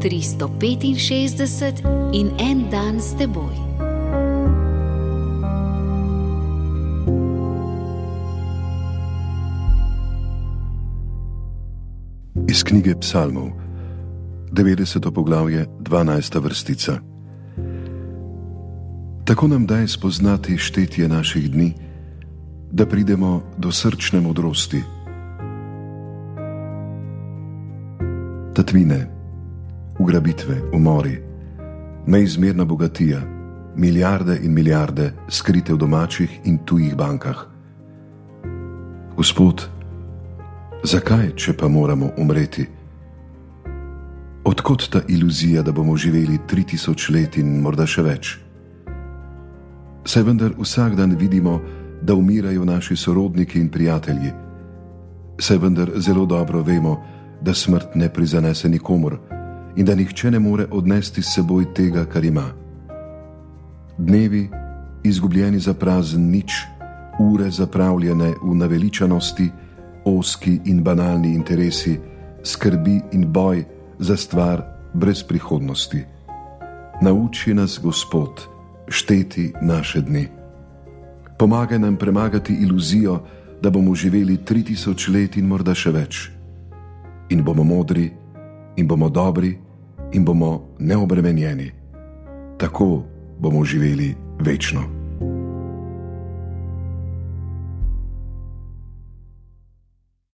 365 in en dan s teboj. Iz knjige Psalmov, 90. poglavje, 12. vrstica. Tako nam daj spoznati štetje naših dni, da pridemo do srčne modrosti. Tatvine, ugrabitve, umori, neizmerna bogatija, milijarde in milijarde skrite v domačih in tujih bankah. Gospod, zakaj, če pa moramo umreti? Odkot ta iluzija, da bomo živeli 3000 let in morda še več? Saj vendar vsak dan vidimo, da umirajo naši sorodniki in prijatelji. Saj vendar zelo dobro vemo, da smrt ne prizanese nikomor in da nihče ne more odnesti s seboj tega, kar ima. Dnevi, izgubljeni za prazen nič, ure zapravljene v naveličanosti, oski in banalni interesi, skrbi in boj za stvar brez prihodnosti. Nauči nas, Gospod, šteti naše dni. Pomagaj nam premagati iluzijo, da bomo živeli 3000 let in morda še več. In bomo modri, in bomo dobri, in bomo neobremenjeni. Tako bomo živeli večno.